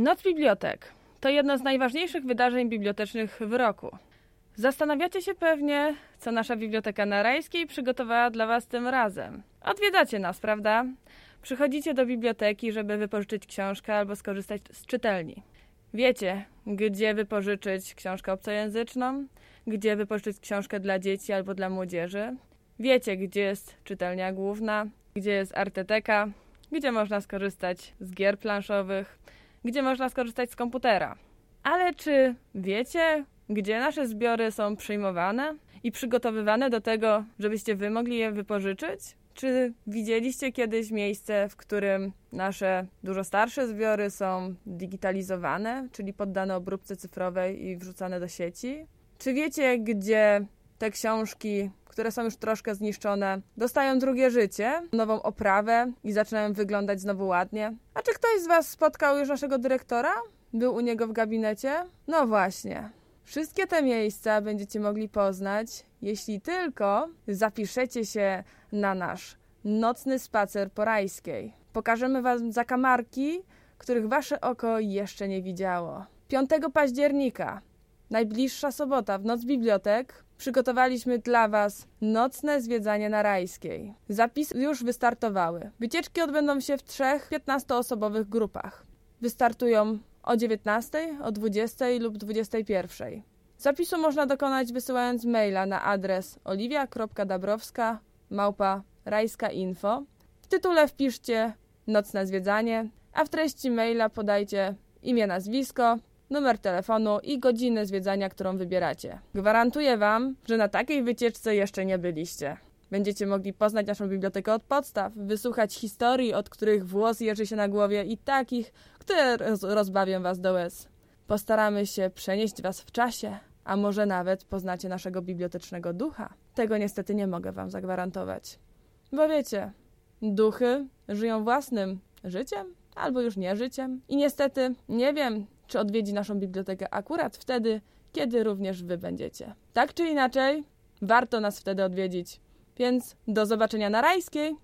Noc Bibliotek to jedno z najważniejszych wydarzeń bibliotecznych w roku. Zastanawiacie się pewnie, co nasza Biblioteka Narajskiej przygotowała dla Was tym razem. Odwiedzacie nas, prawda? Przychodzicie do biblioteki, żeby wypożyczyć książkę albo skorzystać z czytelni. Wiecie, gdzie wypożyczyć książkę obcojęzyczną, gdzie wypożyczyć książkę dla dzieci albo dla młodzieży. Wiecie, gdzie jest czytelnia główna, gdzie jest arteteka, gdzie można skorzystać z gier planszowych, gdzie można skorzystać z komputera. Ale czy wiecie, gdzie nasze zbiory są przyjmowane i przygotowywane do tego, żebyście wy mogli je wypożyczyć? Czy widzieliście kiedyś miejsce, w którym nasze dużo starsze zbiory są digitalizowane, czyli poddane obróbce cyfrowej i wrzucane do sieci? Czy wiecie, gdzie te książki, które są już troszkę zniszczone, dostają drugie życie, nową oprawę i zaczynają wyglądać znowu ładnie? A czy ktoś z Was spotkał już naszego dyrektora? Był u niego w gabinecie? No właśnie. Wszystkie te miejsca będziecie mogli poznać, jeśli tylko zapiszecie się na nasz nocny spacer po Rajskiej. Pokażemy Wam zakamarki, których Wasze oko jeszcze nie widziało. 5 października, najbliższa sobota, w Noc Bibliotek, przygotowaliśmy dla Was nocne zwiedzanie na Rajskiej. Zapisy już wystartowały. Wycieczki odbędą się w trzech 15-osobowych grupach. Wystartują o 19, o 20 lub 21. Zapisu można dokonać wysyłając maila na adres oliwia.dabrowska. W tytule wpiszcie nocne zwiedzanie, a w treści maila podajcie imię, nazwisko, numer telefonu i godzinę zwiedzania, którą wybieracie. Gwarantuję Wam, że na takiej wycieczce jeszcze nie byliście. Będziecie mogli poznać naszą bibliotekę od podstaw, wysłuchać historii, od których włos jeży się na głowie i takich, które roz rozbawią Was do łez. Postaramy się przenieść Was w czasie, a może nawet poznacie naszego bibliotecznego ducha. Tego niestety nie mogę Wam zagwarantować. Bo wiecie, duchy żyją własnym życiem albo już nie życiem i niestety nie wiem, czy odwiedzi naszą bibliotekę akurat wtedy, kiedy również Wy będziecie. Tak czy inaczej, warto nas wtedy odwiedzić. Więc do zobaczenia na Rajskiej!